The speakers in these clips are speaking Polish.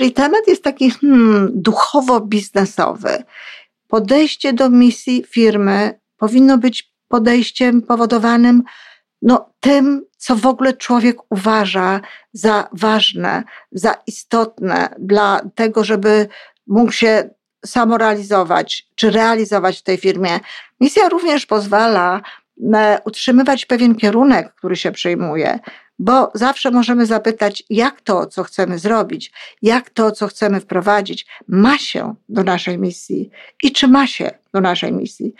Czyli temat jest taki hmm, duchowo-biznesowy. Podejście do misji firmy powinno być podejściem powodowanym no, tym, co w ogóle człowiek uważa za ważne, za istotne dla tego, żeby mógł się samorealizować czy realizować w tej firmie. Misja również pozwala e, utrzymywać pewien kierunek, który się przyjmuje, bo zawsze możemy zapytać, jak to, co chcemy zrobić, jak to, co chcemy wprowadzić, ma się do naszej misji i czy ma się do naszej misji.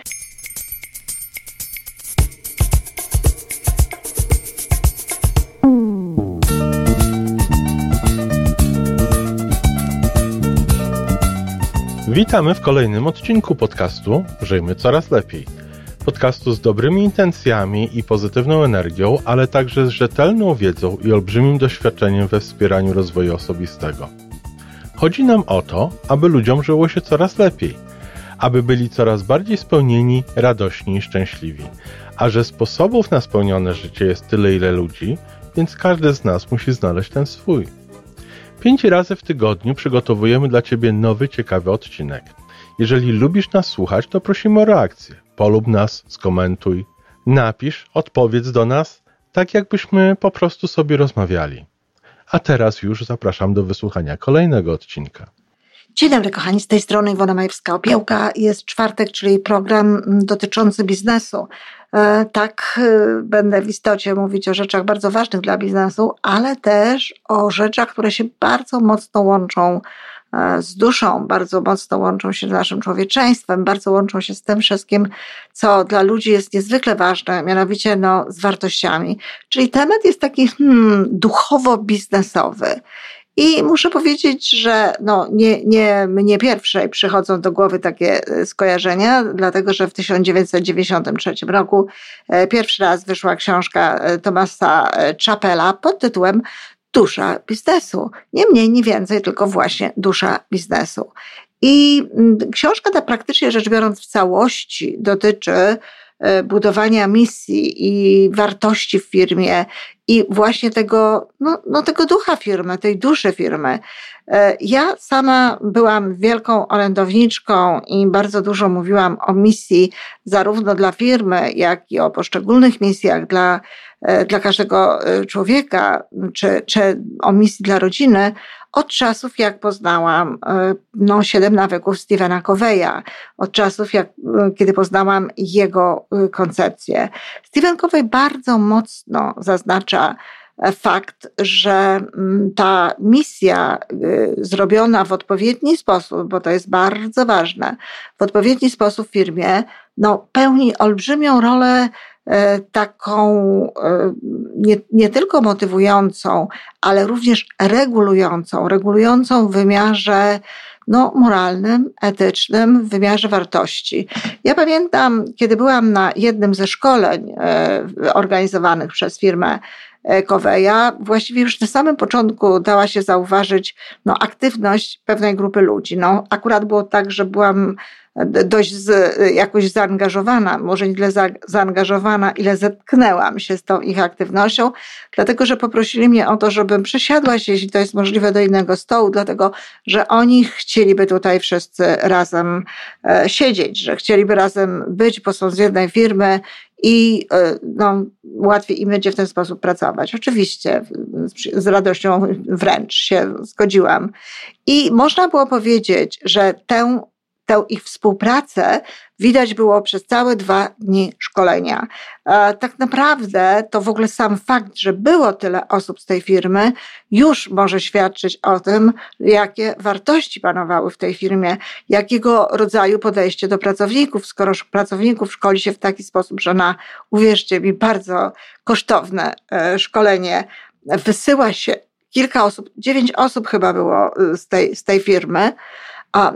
Witamy w kolejnym odcinku podcastu Żyjmy Coraz Lepiej. Podcastu z dobrymi intencjami i pozytywną energią, ale także z rzetelną wiedzą i olbrzymim doświadczeniem we wspieraniu rozwoju osobistego. Chodzi nam o to, aby ludziom żyło się coraz lepiej, aby byli coraz bardziej spełnieni, radośni i szczęśliwi. A że sposobów na spełnione życie jest tyle, ile ludzi, więc każdy z nas musi znaleźć ten swój. Pięć razy w tygodniu przygotowujemy dla Ciebie nowy, ciekawy odcinek. Jeżeli lubisz nas słuchać, to prosimy o reakcję. Polub nas, skomentuj, napisz, odpowiedz do nas, tak jakbyśmy po prostu sobie rozmawiali. A teraz już zapraszam do wysłuchania kolejnego odcinka. Dzień dobry kochani, z tej strony Iwona Majewska-Opiełka. Jest czwartek, czyli program dotyczący biznesu. E, tak, e, będę w istocie mówić o rzeczach bardzo ważnych dla biznesu, ale też o rzeczach, które się bardzo mocno łączą z duszą, bardzo mocno łączą się z naszym człowieczeństwem, bardzo łączą się z tym wszystkim, co dla ludzi jest niezwykle ważne, mianowicie no, z wartościami. Czyli temat jest taki hmm, duchowo-biznesowy. I muszę powiedzieć, że no, nie, nie mnie pierwszej przychodzą do głowy takie e, skojarzenia, dlatego że w 1993 roku e, pierwszy raz wyszła książka e, Tomasa Chapela pod tytułem Dusza biznesu. Nie mniej, nie więcej, tylko właśnie dusza biznesu. I mm, książka ta praktycznie rzecz biorąc w całości dotyczy budowania misji i wartości w firmie i właśnie tego, no, no tego ducha firmy, tej duszy firmy. E, ja sama byłam wielką orędowniczką i bardzo dużo mówiłam o misji zarówno dla firmy, jak i o poszczególnych misjach dla, e, dla każdego e, człowieka, czy, czy o misji dla rodziny, od czasów, jak poznałam no, Siedem nawyków Stevena Coveya, od czasów, jak, kiedy poznałam jego koncepcję. Stephen Covey bardzo mocno zaznacza fakt, że mm, ta misja zrobiona w odpowiedni sposób, bo to jest bardzo ważne, w odpowiedni sposób w firmie, no, pełni olbrzymią rolę e, taką e, nie, nie tylko motywującą, ale również regulującą, regulującą w wymiarze no, moralnym, etycznym, w wymiarze wartości. Ja pamiętam, kiedy byłam na jednym ze szkoleń e, organizowanych przez firmę Koweja, właściwie już na samym początku dała się zauważyć no, aktywność pewnej grupy ludzi. No, akurat było tak, że byłam dość z, jakoś zaangażowana, może nie tyle za, zaangażowana, ile zetknęłam się z tą ich aktywnością, dlatego że poprosili mnie o to, żebym przesiadła się, jeśli to jest możliwe, do innego stołu, dlatego że oni chcieliby tutaj wszyscy razem e, siedzieć, że chcieliby razem być, bo są z jednej firmy i e, no, łatwiej im będzie w ten sposób pracować. Oczywiście z radością wręcz się zgodziłam. I można było powiedzieć, że tę tę ich współpracę widać było przez całe dwa dni szkolenia. Tak naprawdę to w ogóle sam fakt, że było tyle osób z tej firmy, już może świadczyć o tym, jakie wartości panowały w tej firmie, jakiego rodzaju podejście do pracowników, skoro pracowników szkoli się w taki sposób, że na, uwierzcie mi, bardzo kosztowne e, szkolenie wysyła się kilka osób, dziewięć osób chyba było e, z tej, z tej firmy,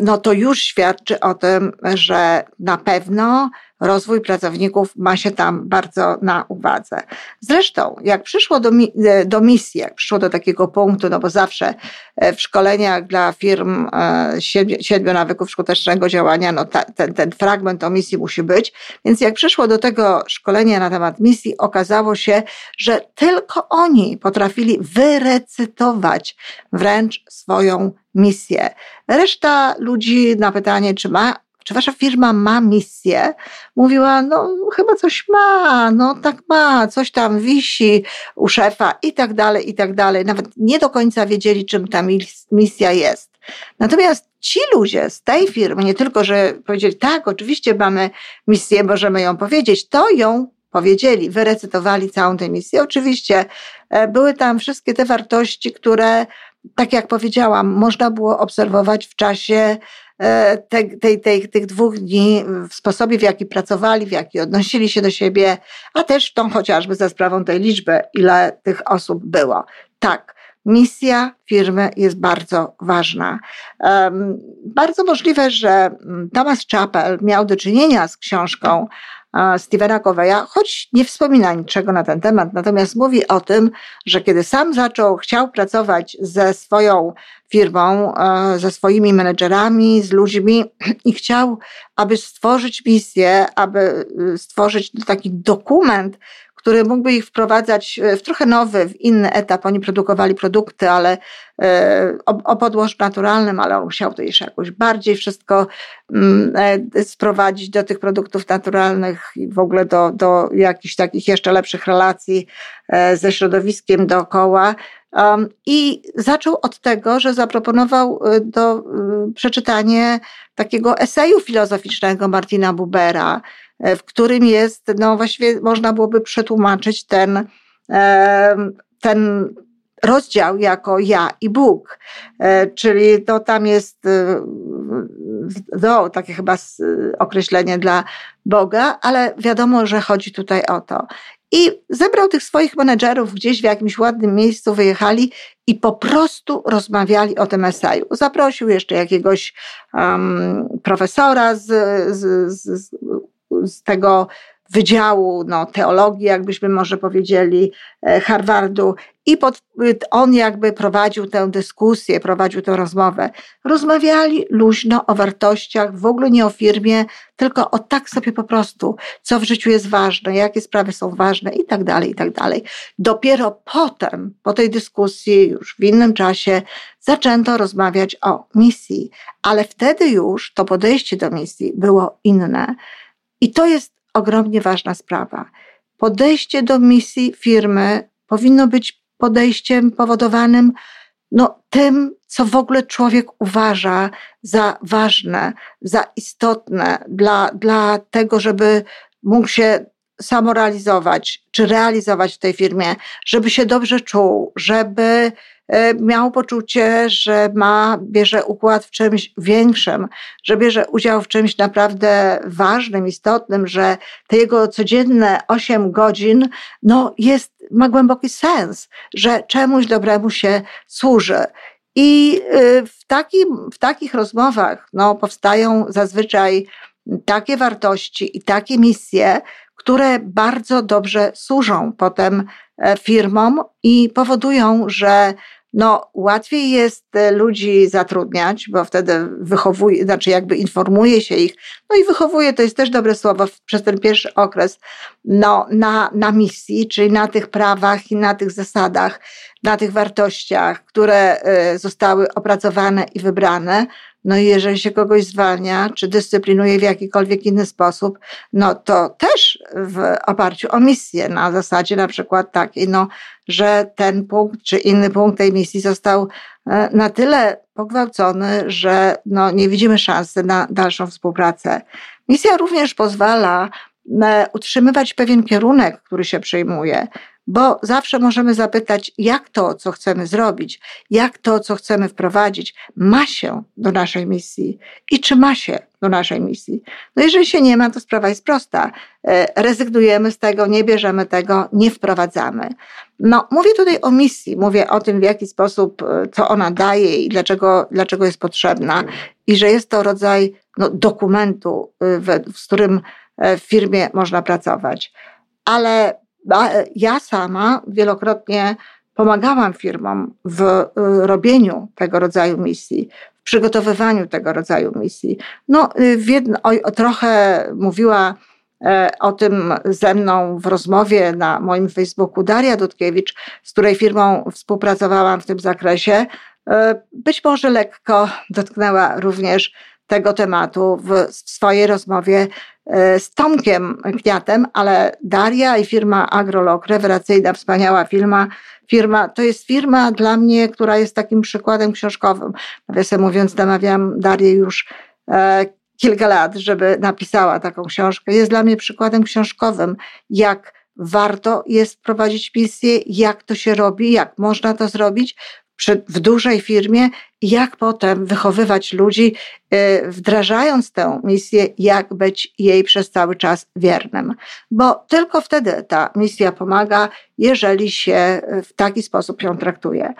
no to już świadczy o tym, że na pewno rozwój pracowników ma się tam bardzo na uwadze. Zresztą, jak przyszło do, e, do misji, jak przyszło do takiego punktu, no bo zawsze e, w szkoleniach dla firm e, siedmiu nawyków skutecznego działania, no ta, ten, ten fragment o misji musi być. Więc jak przyszło do tego szkolenia na temat misji, okazało się, że tylko oni potrafili wyrecytować wręcz swoją misję. Reszta ludzi na pytanie, czy ma czy wasza firma ma misję? Mówiła, no chyba coś ma, no tak ma, coś tam wisi u szefa i tak dalej, i tak dalej. Nawet nie do końca wiedzieli, czym ta misja jest. Natomiast ci ludzie z tej firmy, nie tylko, że powiedzieli, tak, oczywiście mamy misję, możemy ją powiedzieć, to ją powiedzieli, wyrecytowali całą tę misję. Oczywiście e, były tam wszystkie te wartości, które, tak jak powiedziałam, można było obserwować w czasie e, tej, tej, tej, tych dwóch dni, w sposobie, w jaki pracowali, w jaki odnosili się do siebie, a też tą chociażby za sprawą tej liczby, ile tych osób było. Tak, misja firmy jest bardzo ważna. Um, bardzo możliwe, że mm, Thomas Chappell miał do czynienia z książką Stevena Coveya, choć nie wspomina niczego na ten temat, natomiast mówi o tym, że kiedy sam zaczął, chciał pracować ze swoją firmą, e, ze swoimi menedżerami, z ludźmi i chciał, aby stworzyć misję, aby y, stworzyć taki dokument, który mógłby ich wprowadzać w trochę nowy, w inny etap. Oni produkowali produkty, ale e, o, o podłożu naturalnym, ale on chciał to jeszcze jakoś bardziej wszystko mm, e, sprowadzić do tych produktów naturalnych i w ogóle do, do jakichś takich jeszcze lepszych relacji e, ze środowiskiem dookoła. I zaczął od tego, że zaproponował do przeczytanie takiego eseju filozoficznego Martina Bubera, E, w którym jest, no właściwie można byłoby przetłumaczyć ten, e, ten rozdział jako ja i Bóg, e, czyli to tam jest no, takie chyba określenie dla Boga, ale wiadomo, że chodzi tutaj o to. I zebrał tych swoich menedżerów gdzieś w jakimś ładnym miejscu, wyjechali i po prostu rozmawiali o tym eseju. Zaprosił jeszcze jakiegoś um, profesora z, z, z, z tego wydziału no, teologii, jakbyśmy może powiedzieli, e, Harvardu i pod, on jakby prowadził tę dyskusję, prowadził tę rozmowę. Rozmawiali luźno o wartościach, w ogóle nie o firmie, tylko o tak sobie po prostu, co w życiu jest ważne, jakie sprawy są ważne i tak dalej, i tak dalej. Dopiero potem, po tej dyskusji, już w innym czasie, zaczęto rozmawiać o misji, ale wtedy już to podejście do misji było inne. I to jest ogromnie ważna sprawa. Podejście do misji firmy powinno być podejściem powodowanym no, tym, co w ogóle człowiek uważa za ważne, za istotne dla, dla tego, żeby mógł się samorealizować czy realizować w tej firmie, żeby się dobrze czuł, żeby miał poczucie, że ma, bierze układ w czymś większym, że bierze udział w czymś naprawdę ważnym, istotnym, że te jego codzienne 8 godzin, no jest, ma głęboki sens, że czemuś dobremu się służy. I y, w, w takich rozmowach no, powstają zazwyczaj takie wartości i takie misje, które bardzo dobrze służą potem e, firmom i powodują, że no, łatwiej jest e, ludzi zatrudniać, bo wtedy wychowuje, znaczy jakby informuje się ich, no i wychowuje, to jest też dobre słowo, przez ten pierwszy okres, no, na, na misji, czyli na tych prawach i na tych zasadach, na tych wartościach, które e, zostały opracowane i wybrane, no i jeżeli się kogoś zwalnia, czy dyscyplinuje w jakikolwiek inny sposób, no to też w oparciu o misję, na zasadzie na przykład takiej, no, że ten punkt czy inny punkt tej misji został e, na tyle pogwałcony, że no, nie widzimy szansy na dalszą współpracę. Misja również pozwala e, utrzymywać pewien kierunek, który się przyjmuje bo zawsze możemy zapytać, jak to, co chcemy zrobić, jak to, co chcemy wprowadzić, ma się do naszej misji i czy ma się do naszej misji. No jeżeli się nie ma, to sprawa jest prosta. E, rezygnujemy z tego, nie bierzemy tego, nie wprowadzamy. No, mówię tutaj o misji, mówię o tym, w jaki sposób, e, co ona daje i dlaczego, dlaczego jest potrzebna, i że jest to rodzaj no, dokumentu, e, z którym w firmie można pracować. Ale ja sama wielokrotnie pomagałam firmom w y, robieniu tego rodzaju misji, w przygotowywaniu tego rodzaju misji. No, y, jedno, o, trochę mówiła e, o tym ze mną w rozmowie na moim Facebooku Daria Dudkiewicz, z której firmą współpracowałam w tym zakresie. E, być może lekko dotknęła również tego tematu w swojej rozmowie e, z Tomkiem Kniatem, ale Daria i firma Agrolog, rewelacyjna, wspaniała firma, firma, to jest firma dla mnie, która jest takim przykładem książkowym. Nawiasem mówiąc, namawiam Darię już e, kilka lat, żeby napisała taką książkę. Jest dla mnie przykładem książkowym, jak warto jest prowadzić misję, jak to się robi, jak można to zrobić w dużej firmie, jak potem wychowywać ludzi, y, wdrażając tę misję, jak być jej przez cały czas wiernym. Bo tylko wtedy ta misja pomaga, jeżeli się w taki sposób ją traktuje.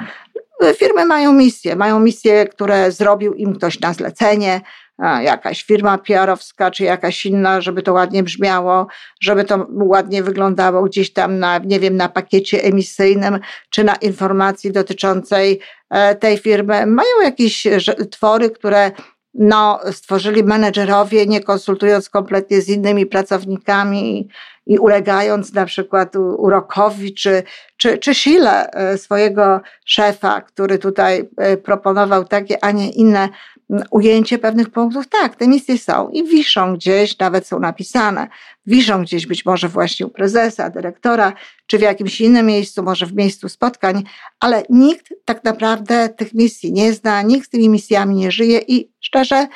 Firmy mają misje, mają misje, które zrobił im ktoś na zlecenie, jakaś firma PR-owska, czy jakaś inna, żeby to ładnie brzmiało, żeby to ładnie wyglądało gdzieś tam na, nie wiem, na pakiecie emisyjnym, czy na informacji dotyczącej e, tej firmy. Mają jakieś twory, które no, stworzyli menedżerowie, nie konsultując kompletnie z innymi pracownikami i ulegając na przykład urokowi czy, czy, czy sile e, swojego szefa, który tutaj e, proponował takie, a nie inne ujęcie pewnych punktów. Tak, te misje są i wiszą gdzieś, nawet są napisane. Wiszą gdzieś być może właśnie u prezesa, dyrektora, czy w jakimś innym miejscu, może w miejscu spotkań, ale nikt tak naprawdę tych misji nie zna, nikt z tymi misjami nie żyje i szczerze,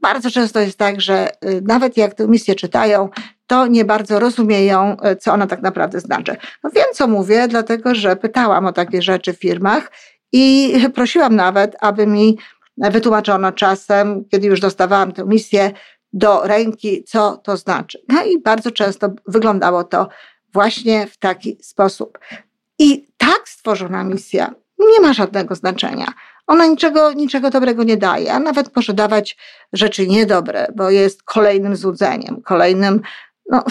bardzo często jest tak, że y, nawet jak tę misję czytają, to nie bardzo rozumieją, y, co ona tak naprawdę znaczy. No wiem, co mówię, dlatego że pytałam o takie rzeczy w firmach i prosiłam nawet, aby mi wytłumaczono czasem, kiedy już dostawałam tę misję do ręki, co to znaczy. No i bardzo często wyglądało to właśnie w taki sposób. I tak stworzona misja nie ma żadnego znaczenia. Ona niczego, niczego dobrego nie daje, a nawet może dawać rzeczy niedobre, bo jest kolejnym złudzeniem, kolejnym, no,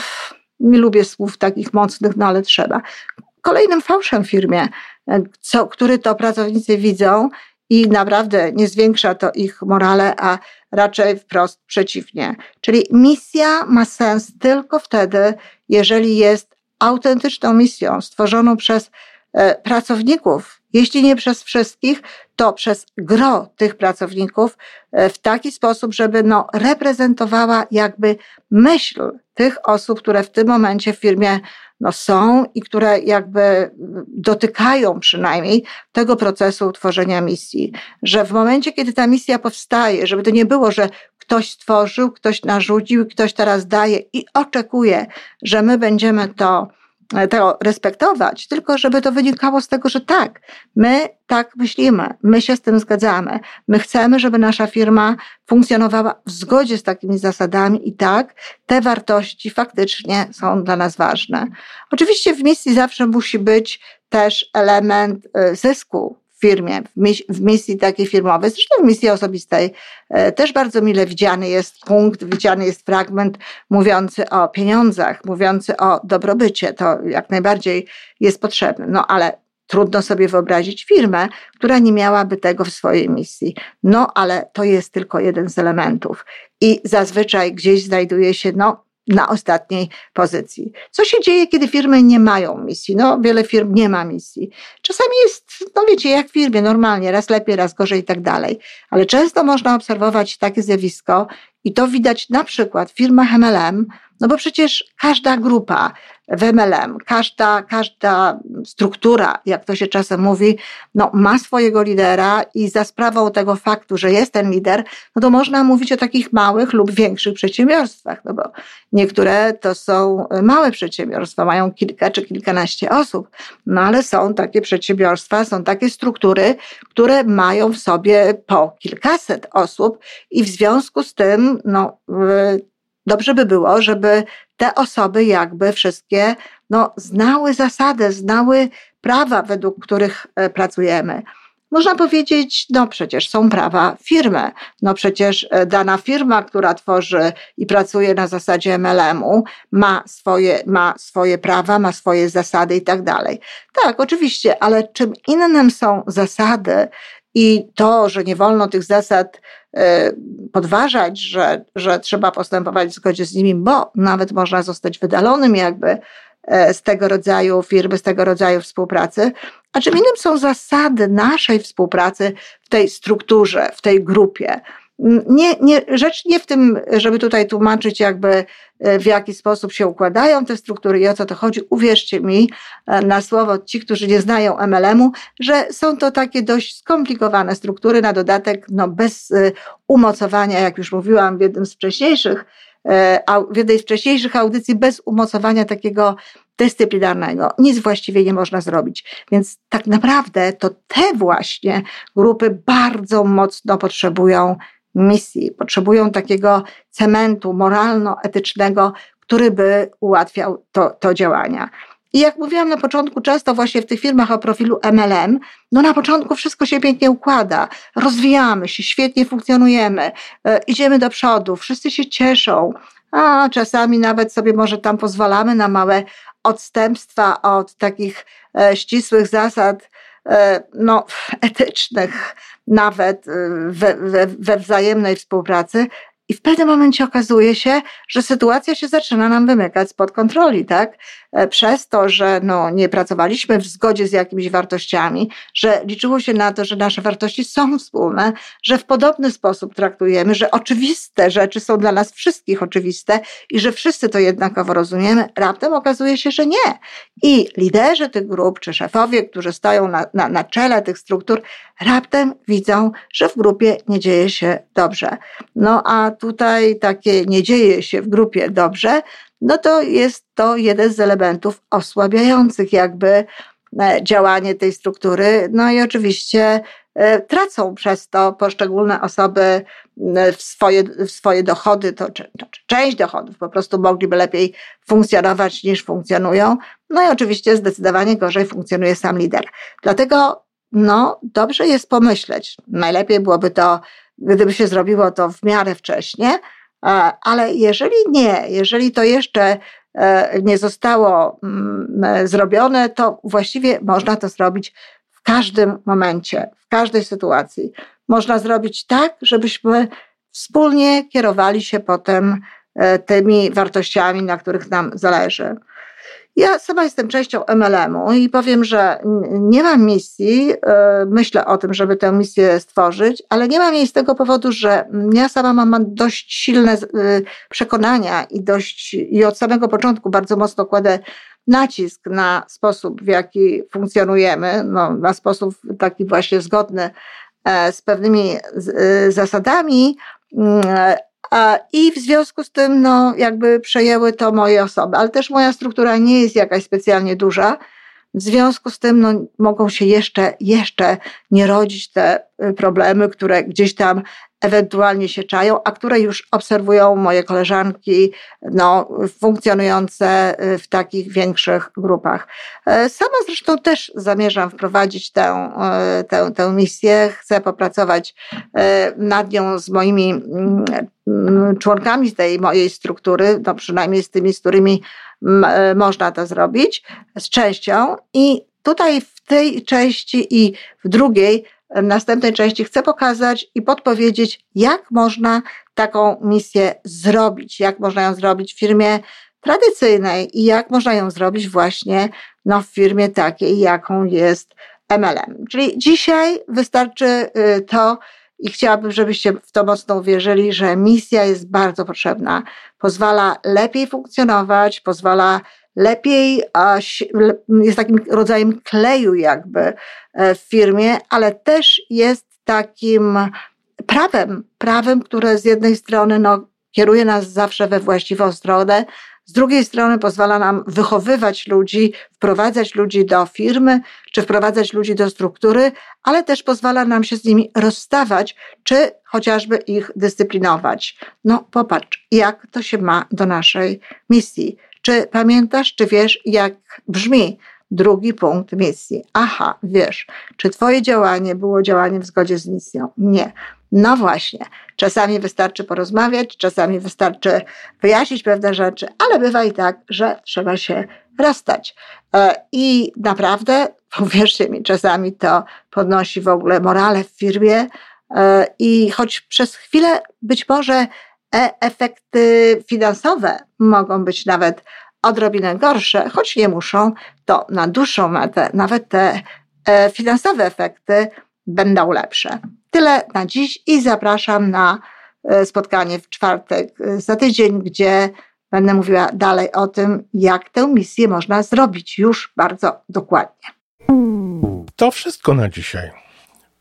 nie lubię słów takich mocnych, no ale trzeba. Kolejnym fałszem w firmie, co, który to pracownicy widzą i naprawdę nie zwiększa to ich morale, a raczej wprost przeciwnie. Czyli misja ma sens tylko wtedy, jeżeli jest autentyczną misją stworzoną przez e, pracowników, jeśli nie przez wszystkich, to przez gro tych pracowników e, w taki sposób, żeby no, reprezentowała jakby myśl tych osób, które w tym momencie w firmie no, są i które jakby dotykają przynajmniej tego procesu tworzenia misji. Że w momencie, kiedy ta misja powstaje, żeby to nie było, że ktoś stworzył, ktoś narzucił, ktoś teraz daje i oczekuje, że my będziemy to to respektować, tylko żeby to wynikało z tego, że tak, my tak myślimy, my się z tym zgadzamy, my chcemy, żeby nasza firma funkcjonowała w zgodzie z takimi zasadami i tak, te wartości faktycznie są dla nas ważne. Oczywiście w misji zawsze musi być też element y, zysku, firmie, w misji takiej firmowej, zresztą w misji osobistej e, też bardzo mile widziany jest punkt, widziany jest fragment mówiący o pieniądzach, mówiący o dobrobycie. To jak najbardziej jest potrzebne. No ale trudno sobie wyobrazić firmę, która nie miałaby tego w swojej misji. No ale to jest tylko jeden z elementów. I zazwyczaj gdzieś znajduje się, no, na ostatniej pozycji. Co się dzieje, kiedy firmy nie mają misji? No, wiele firm nie ma misji. Czasami jest, no wiecie, jak w firmie, normalnie, raz lepiej, raz gorzej i tak dalej. Ale często można obserwować takie zjawisko i to widać na przykład w firmach MLM, no bo przecież każda grupa w MLM, każda, każda struktura, jak to się czasem mówi, no, ma swojego lidera i za sprawą tego faktu, że jest ten lider, no to można mówić o takich małych lub większych przedsiębiorstwach, no bo niektóre to są małe przedsiębiorstwa, mają kilka czy kilkanaście osób, no ale są takie przedsiębiorstwa, są takie struktury, które mają w sobie po kilkaset osób i w związku z tym, no, dobrze by było, żeby te osoby jakby wszystkie no, znały zasady, znały prawa, według których e, pracujemy. Można powiedzieć, no przecież są prawa firmy. No przecież e, dana firma, która tworzy i pracuje na zasadzie MLM-u, ma swoje, ma swoje prawa, ma swoje zasady i tak dalej. Tak, oczywiście, ale czym innym są zasady i to, że nie wolno tych zasad podważać, że, że trzeba postępować w zgodzie z nimi, bo nawet można zostać wydalonym jakby e, z tego rodzaju firmy, z tego rodzaju współpracy, a czym innym są zasady naszej współpracy w tej strukturze, w tej grupie. Nie, nie, rzecz nie w tym, żeby tutaj tłumaczyć, jakby e, w jaki sposób się układają te struktury i o co to chodzi. Uwierzcie mi e, na słowo ci, którzy nie znają MLM-u, że są to takie dość skomplikowane struktury, na dodatek no, bez e, umocowania, jak już mówiłam w jednym z wcześniejszych w jednej z wcześniejszych audycji, bez umocowania takiego dyscyplinarnego. Nic właściwie nie można zrobić. Więc tak naprawdę to te właśnie grupy bardzo mocno potrzebują misji, potrzebują takiego cementu moralno-etycznego, który by ułatwiał to, to działania. I jak mówiłam na początku, często właśnie w tych firmach o profilu MLM, no na początku wszystko się pięknie układa, rozwijamy się, świetnie funkcjonujemy, e, idziemy do przodu, wszyscy się cieszą, a czasami nawet sobie może tam pozwalamy na małe odstępstwa od takich e, ścisłych zasad no, etycznych, nawet y, we, we, we wzajemnej współpracy, i w pewnym momencie okazuje się, że sytuacja się zaczyna nam wymykać spod kontroli, tak? E, przez to, że no, nie pracowaliśmy w zgodzie z jakimiś wartościami, że liczyło się na to, że nasze wartości są wspólne, że w podobny sposób traktujemy, że oczywiste rzeczy są dla nas wszystkich oczywiste i że wszyscy to jednakowo rozumiemy, raptem okazuje się, że nie. I liderzy tych grup, czy szefowie, którzy stoją na, na, na czele tych struktur, raptem widzą, że w grupie nie dzieje się dobrze. No a tutaj takie nie dzieje się w grupie dobrze, no to jest to jeden z elementów osłabiających jakby e, działanie tej struktury. No i oczywiście e, tracą przez to poszczególne osoby w swoje, swoje dochody, to czy, czy część dochodów po prostu mogliby lepiej funkcjonować niż funkcjonują. No i oczywiście zdecydowanie gorzej funkcjonuje sam lider. Dlatego no, dobrze jest pomyśleć. Najlepiej byłoby to, gdyby się zrobiło to w miarę wcześnie, ale jeżeli nie, jeżeli to jeszcze e, nie zostało mm, zrobione, to właściwie można to zrobić w każdym momencie, w każdej sytuacji. Można zrobić tak, żebyśmy wspólnie kierowali się potem e, tymi wartościami, na których nam zależy. Ja sama jestem częścią MLM-u i powiem, że nie mam misji, e, myślę o tym, żeby tę misję stworzyć, ale nie mam jej z tego powodu, że ja sama mam dość silne e, przekonania i dość, i od samego początku bardzo mocno kładę nacisk na sposób, w jaki funkcjonujemy, no, na sposób taki właśnie zgodny e, z pewnymi zasadami, mm, i w związku z tym, no, jakby przejęły to moje osoby, ale też moja struktura nie jest jakaś specjalnie duża. W związku z tym, no, mogą się jeszcze, jeszcze nie rodzić te y, problemy, które gdzieś tam ewentualnie się czają, a które już obserwują moje koleżanki, no, funkcjonujące y, w takich większych grupach. E, sama zresztą też zamierzam wprowadzić tę, y, tę, tę misję. Chcę popracować e, nad nią z moimi mm, mm, członkami tej mojej struktury, no przynajmniej z tymi, z którymi e, można to zrobić, z częścią. I tutaj w tej części i w drugiej następnej części chcę pokazać i podpowiedzieć, jak można taką misję zrobić, jak można ją zrobić w firmie tradycyjnej i jak można ją zrobić właśnie no, w firmie takiej, jaką jest MLM. Czyli dzisiaj wystarczy y, to, i chciałabym, żebyście w to mocno uwierzyli, że misja jest bardzo potrzebna. Pozwala lepiej funkcjonować, pozwala lepiej, jest takim rodzajem kleju jakby e, w firmie, ale też jest takim prawem, prawem, które z jednej strony no, kieruje nas zawsze we właściwą stronę, z drugiej strony pozwala nam wychowywać ludzi, wprowadzać ludzi do firmy, czy wprowadzać ludzi do struktury, ale też pozwala nam się z nimi rozstawać, czy chociażby ich dyscyplinować. No popatrz, jak to się ma do naszej misji. Czy pamiętasz, czy wiesz, jak brzmi drugi punkt misji. Aha, wiesz, czy Twoje działanie było działaniem w zgodzie z misją? Nie. No właśnie, czasami wystarczy porozmawiać, czasami wystarczy wyjaśnić pewne rzeczy, ale bywa i tak, że trzeba się rozstać. E, I naprawdę, uwierzcie mi, czasami to podnosi w ogóle morale w firmie. E, I choć przez chwilę być może efekty finansowe mogą być nawet odrobinę gorsze, choć nie muszą, to na dłuższą metę nawet te finansowe efekty będą lepsze. Tyle na dziś i zapraszam na e, spotkanie w czwartek e, za tydzień, gdzie będę mówiła dalej o tym, jak tę misję można zrobić już bardzo dokładnie. To wszystko na dzisiaj.